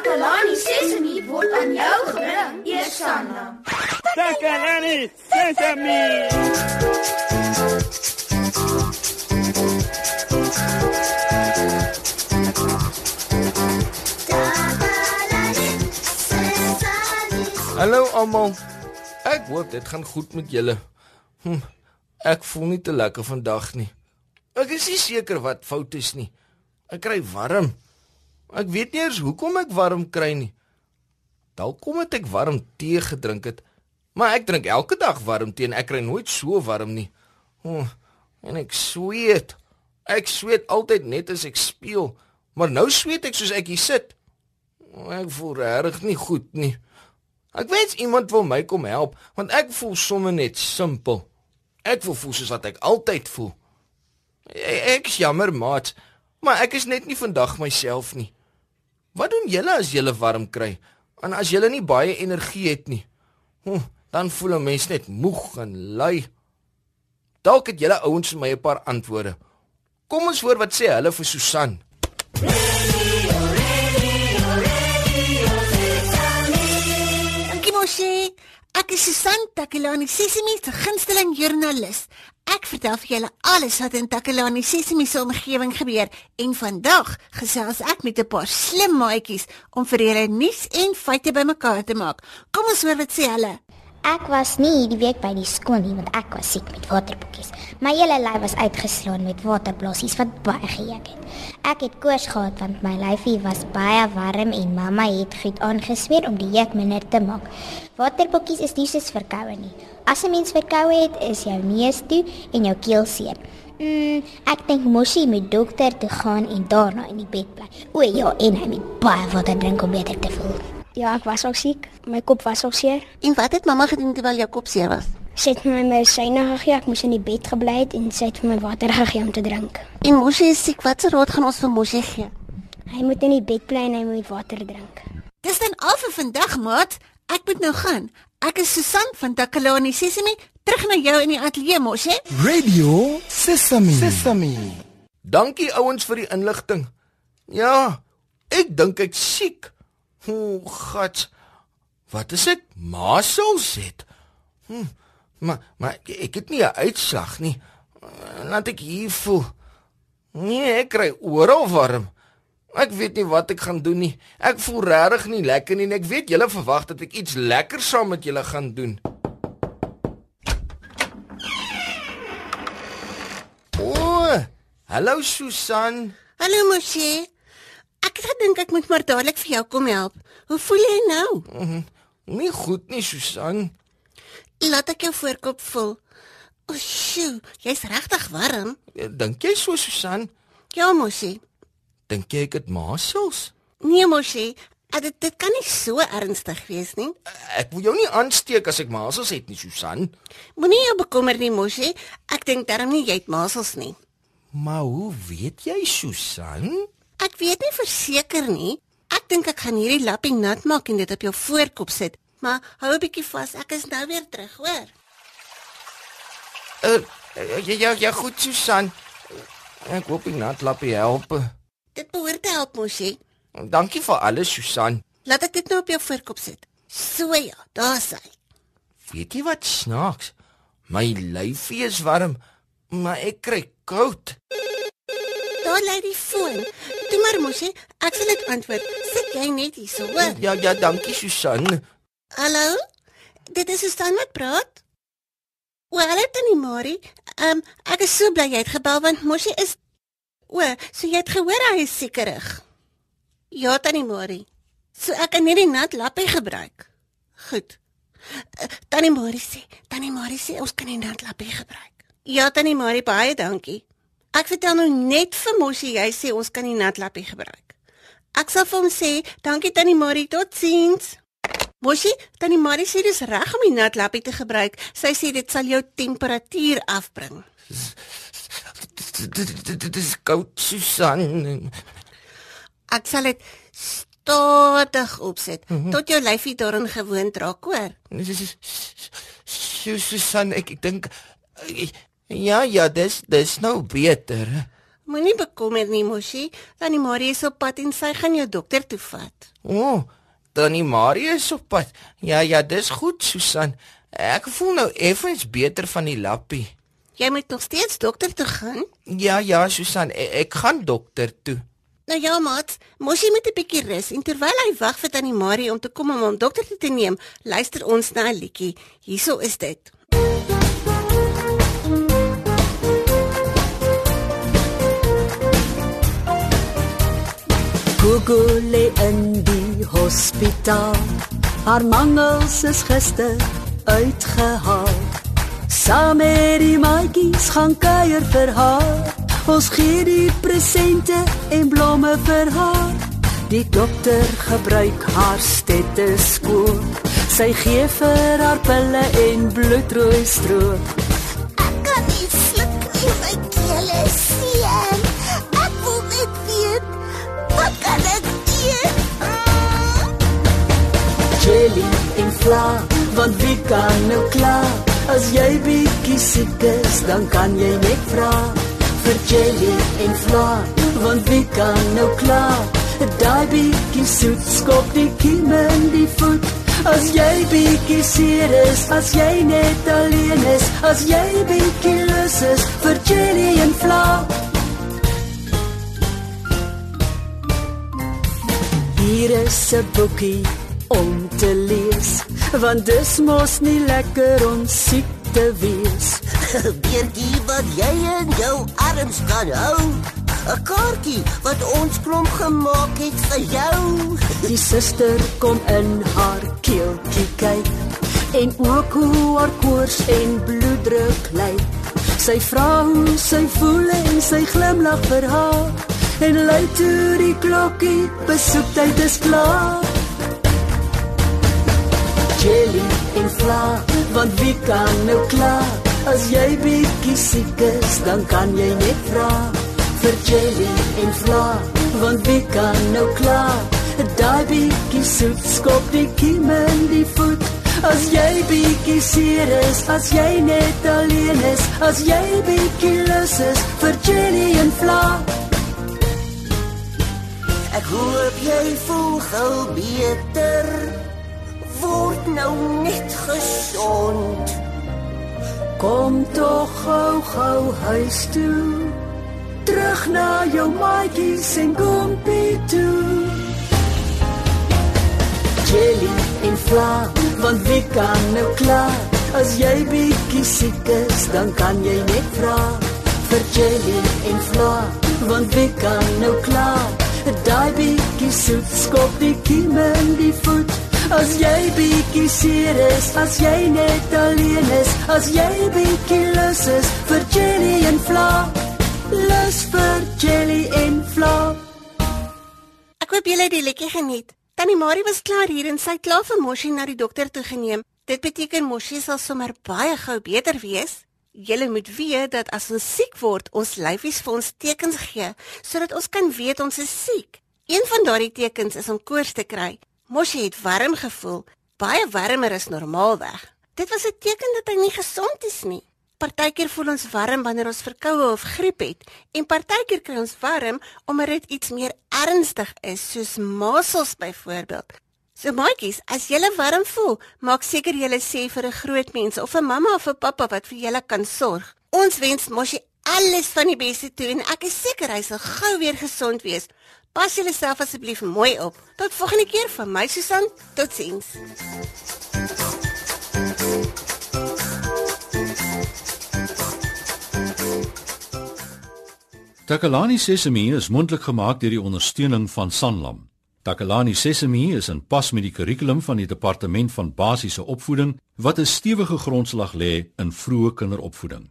Takalani Sesemi word aan jou gebring, Eersanna. Takalani Sesemi. Hallo almal. Ek hoop dit gaan goed met julle. Hm, ek voel nie te lekker vandag nie. Ek is nie seker wat fout is nie. Ek kry warm. Ek weet nie eers hoekom ek warm kry nie. Dalk kom dit ek warm tee gedrink het. Maar ek drink elke dag warm tee en ek kry nooit so warm nie. Oh, en ek sweet. Ek sweet altyd net as ek speel, maar nou sweet ek soos ek hier sit. Ek voel regtig nie goed nie. Ek wens iemand wil my kom help, want ek voel sommer net simpel. Ek voel voel soos wat ek altyd voel. E ek is jammer, maat, maar ek is net nie vandag myself nie. Wat doen julle as julle warm kry? En as julle nie baie energie het nie? Hm, dan voel 'n mens net moeg en lui. Dalk het julle ouens vir my 'n paar antwoorde. Kom ons hoor wat sê hulle vir Susan. Moshi. Ek is Susan Takelani Sesimi se gunsteling joernalis. Ek vertel vir julle alles wat in Takelani Sesimi se omgewing gebeur en vandag gesels ek met 'n paar slim maatjies om vir julle nuus en feite bymekaar te maak. Kom ons hoor wat sê hulle. Ek was nie die week by die skool nie want ek was siek met waterboekies. My hele lyf was uitgeslaan met waterblossies wat baie geëek het. Ek het koors gehad want my lyfie was baie warm en mamma het goed aangesmeer om die jeuk minder te maak. Waterboekies is nie soos verkoue nie. As 'n mens verkoue het, is jou neus toe en jou keel seer. Mm, ek dink Moshi moet dokter toe gaan en daarna in die bed bly. O ja, en hy moet baie water drink om beter te voel. Ja, ek was ook siek. My kop was ook seer. En wat het mamma gedoen terwyl jou kop seer was? Sy het vir my medisyne gegee. Ek moes in die bed gebly het en sy het vir my water gegee om te drink. En Moshi is siek. Wat se raad gaan ons vir Moshi gee? Hy moet in die bed bly en hy moet water drink. Dis dan al vir vandag, maat. Ek moet nou gaan. Ek is Susan van Takalani Sesimi. Terug na jou in die ateljee, Moshi. Radio Sesame. Sesame. Dankie ouens vir die inligting. Ja, ek dink ek siek. O, God. Wat is dit? Masels het. Hm, maar maar ek het nie 'n uitslag nie. Laat ek hier voel. Nee, ek kry oral warm. Ek weet nie wat ek gaan doen nie. Ek voel regtig nie lekker nie en ek weet julle verwag dat ek iets lekker saam met julle gaan doen. O, hallo Susan. Hallo Moshi. Ek het gedink ek moet maar dadelik vir jou kom help. Hoe voel jy nou? Mm -hmm. Nie goed nie, Susan. Laat ek jou voorkop voel. O, sjoe, jy's regtig warm. Dink jy so, Susan? Ja, Moshi. Dink jy ek het masels? Nee, Moshi. Dit dit kan nie so ernstig wees nie. Ek wil jou nie aansteek as ek masels het nie, Susan. Moenie jou bekommer nie, Moshi. Ek dink darm nie jy het masels nie. Maar hoe weet jy, Susan? Ek weet nie verseker nie. Ek dink ek gaan hierdie lappie nat maak en dit op jou voorkop sit. Maar hou 'n bietjie vas. Ek is nou weer terug, hoor. Uh, ja ja ja goed Susan. Ek hoop die nat lappie help. Dit behoort te help mosie. Dankie vir alles Susan. Laat ek dit nou op jou voorkop sit. So ja, daar's hy. Weet jy wat snaaks? My lyfie is warm, maar ek kry koud. Daar lê die foon. Toe maar mosie, ek sal dit antwoord. Sit jy net hier so, hoor? Ja ja, dankie Susan. Hallo? Dit is Susan wat praat. O, hallo Tannie Marie. Ehm um, ek is so bly jy het gebel want Mosie is O, so jy het gehoor hy is sekerig. Ja Tannie Marie. So ek kan net die nat lappie gebruik. Goed. Uh, Tannie Marie sê, Tannie Marie sê ons kan die nat lappie gebruik. Ja Tannie Marie, baie dankie. Ek vertel nou net vir Mosie jy sê ons kan die nat lappie gebruik. Ek sal vir hom sê, dankie Tannie Marie, totsiens. Mosie, Tannie Marie sê dis reg om die nat lappie te gebruik. Sy sê dit sal jou temperatuur afbring. Dit is koud, Susan. Ek sal dit stadig opset mm -hmm. tot jou lyfie daarin gewoond raak, hoor. Susan, ek ek dink ja, ja, dis dis nou beter. Moenie bekommer nie, Moshi. Tannie Marie is op pad en sy gaan jou dokter toe vat. O, oh, Tannie Marie is op pad. Ja, ja, dis goed, Susan. Ek voel nou effens beter van die lappie. Jy moet nog steeds dokter toe gaan? Ja, ja, Susan, ek, ek gaan dokter toe. Nou ja, maat, Moshi moet 'n bietjie rus en terwyl hy wag vir Tannie Marie om te kom om hom dokter toe te neem, luister ons na 'n liedjie. Hierso is dit. Google lê in die hospitaal. Haar mangels is gister uitgehaal. Saam met die maatjies gaan kuier vir haar. Ons gee die presente en blomme vir haar. Die dokter gebruik haar stetoskoop. Sy gee vir haar pille en bloedrooi stroop. Ek kan nie sluk nie, my vla, want wie kan nou klaar? As jy bietjie siek is, dan kan jy net vra vir jelly en vla, want wie kan nou klaar? Daai bietjie soet skop die kiem in die voet. As jy bietjie seer is, as jy net alleen is, as jy bietjie lus is vir jelly en vla. Hier is 'n boekie om te lees, want dis mos nie lekker om siek te wees. Beertjie wat jy in jou arms kan hou. 'n Kaartjie wat ons klomp gemaak het vir jou. Die suster kom in haar keeltjie kyk en ook hoe haar koors en bloeddruk lyk. Sy vra hoe sy voel en sy glimlag vir haar en lui toe die klokkie besoektyd is klaar. Jelly en vla, want wie kan nou klaar? As jy bietjie siek is, dan kan jy net vra vir jelly en vla, want wie kan nou klaar? Daai bietjie soet skop die kiem in die voet. As jy bietjie seer is, as jy net alleen is, as jy bietjie lus is vir jelly en vla. Ek hoop jy voel gou beter. Nou net gesond. Kom tog gou gou huis toe. Terug na jou maatjies en kompie toe. Jelly en vla, want wie kan nou klaar? As jy bietjie siek is, dan kan jy net vra vir jelly en vla, want wie kan nou klaar? Daai bietjie soet skop die kiem in die voet. As jy bietjie seer is, as jy net alleen is, as jy bietjie lus is vir jelly en vla. Lus vir jelly en vla. Ek hoop julle het die liedjie geniet. Tannie Marie was klaar hier en sy het klaar vir Moshi na die dokter toe geneem. Dit beteken Moshi sal sommer baie gou beter wees. Julle moet weet dat as ons siek word, ons lyfies vir ons tekens gee sodat ons kan weet ons is siek. Een van daardie tekens is om koors te kry. Moshi het warm gevoel, baie warmer as normaalweg. Dit was 'n teken dat hy nie gesond is nie. Partykeer voel ons warm wanneer ons verkoue of griep het en partykeer kry ons warm omdat dit iets meer ernstig is, soos masels byvoorbeeld. So maatjies, as jy warm voel, maak seker jy sê vir 'n groot mens of 'n mamma of 'n pappa wat vir julle kan sorg. Ons wens Moshi alles van die beste toe en ek is seker hy sal gou weer gesond wees. Pas julleself asseblief mooi op. Tot volgende keer van my Susan. Totsiens. Takalani Sesemi is mondelik gemaak deur die ondersteuning van Sanlam. Takalani Sesemi is in pas met die kurrikulum van die departement van basiese opvoeding wat 'n stewige grondslag lê in vroeë kinderopvoeding.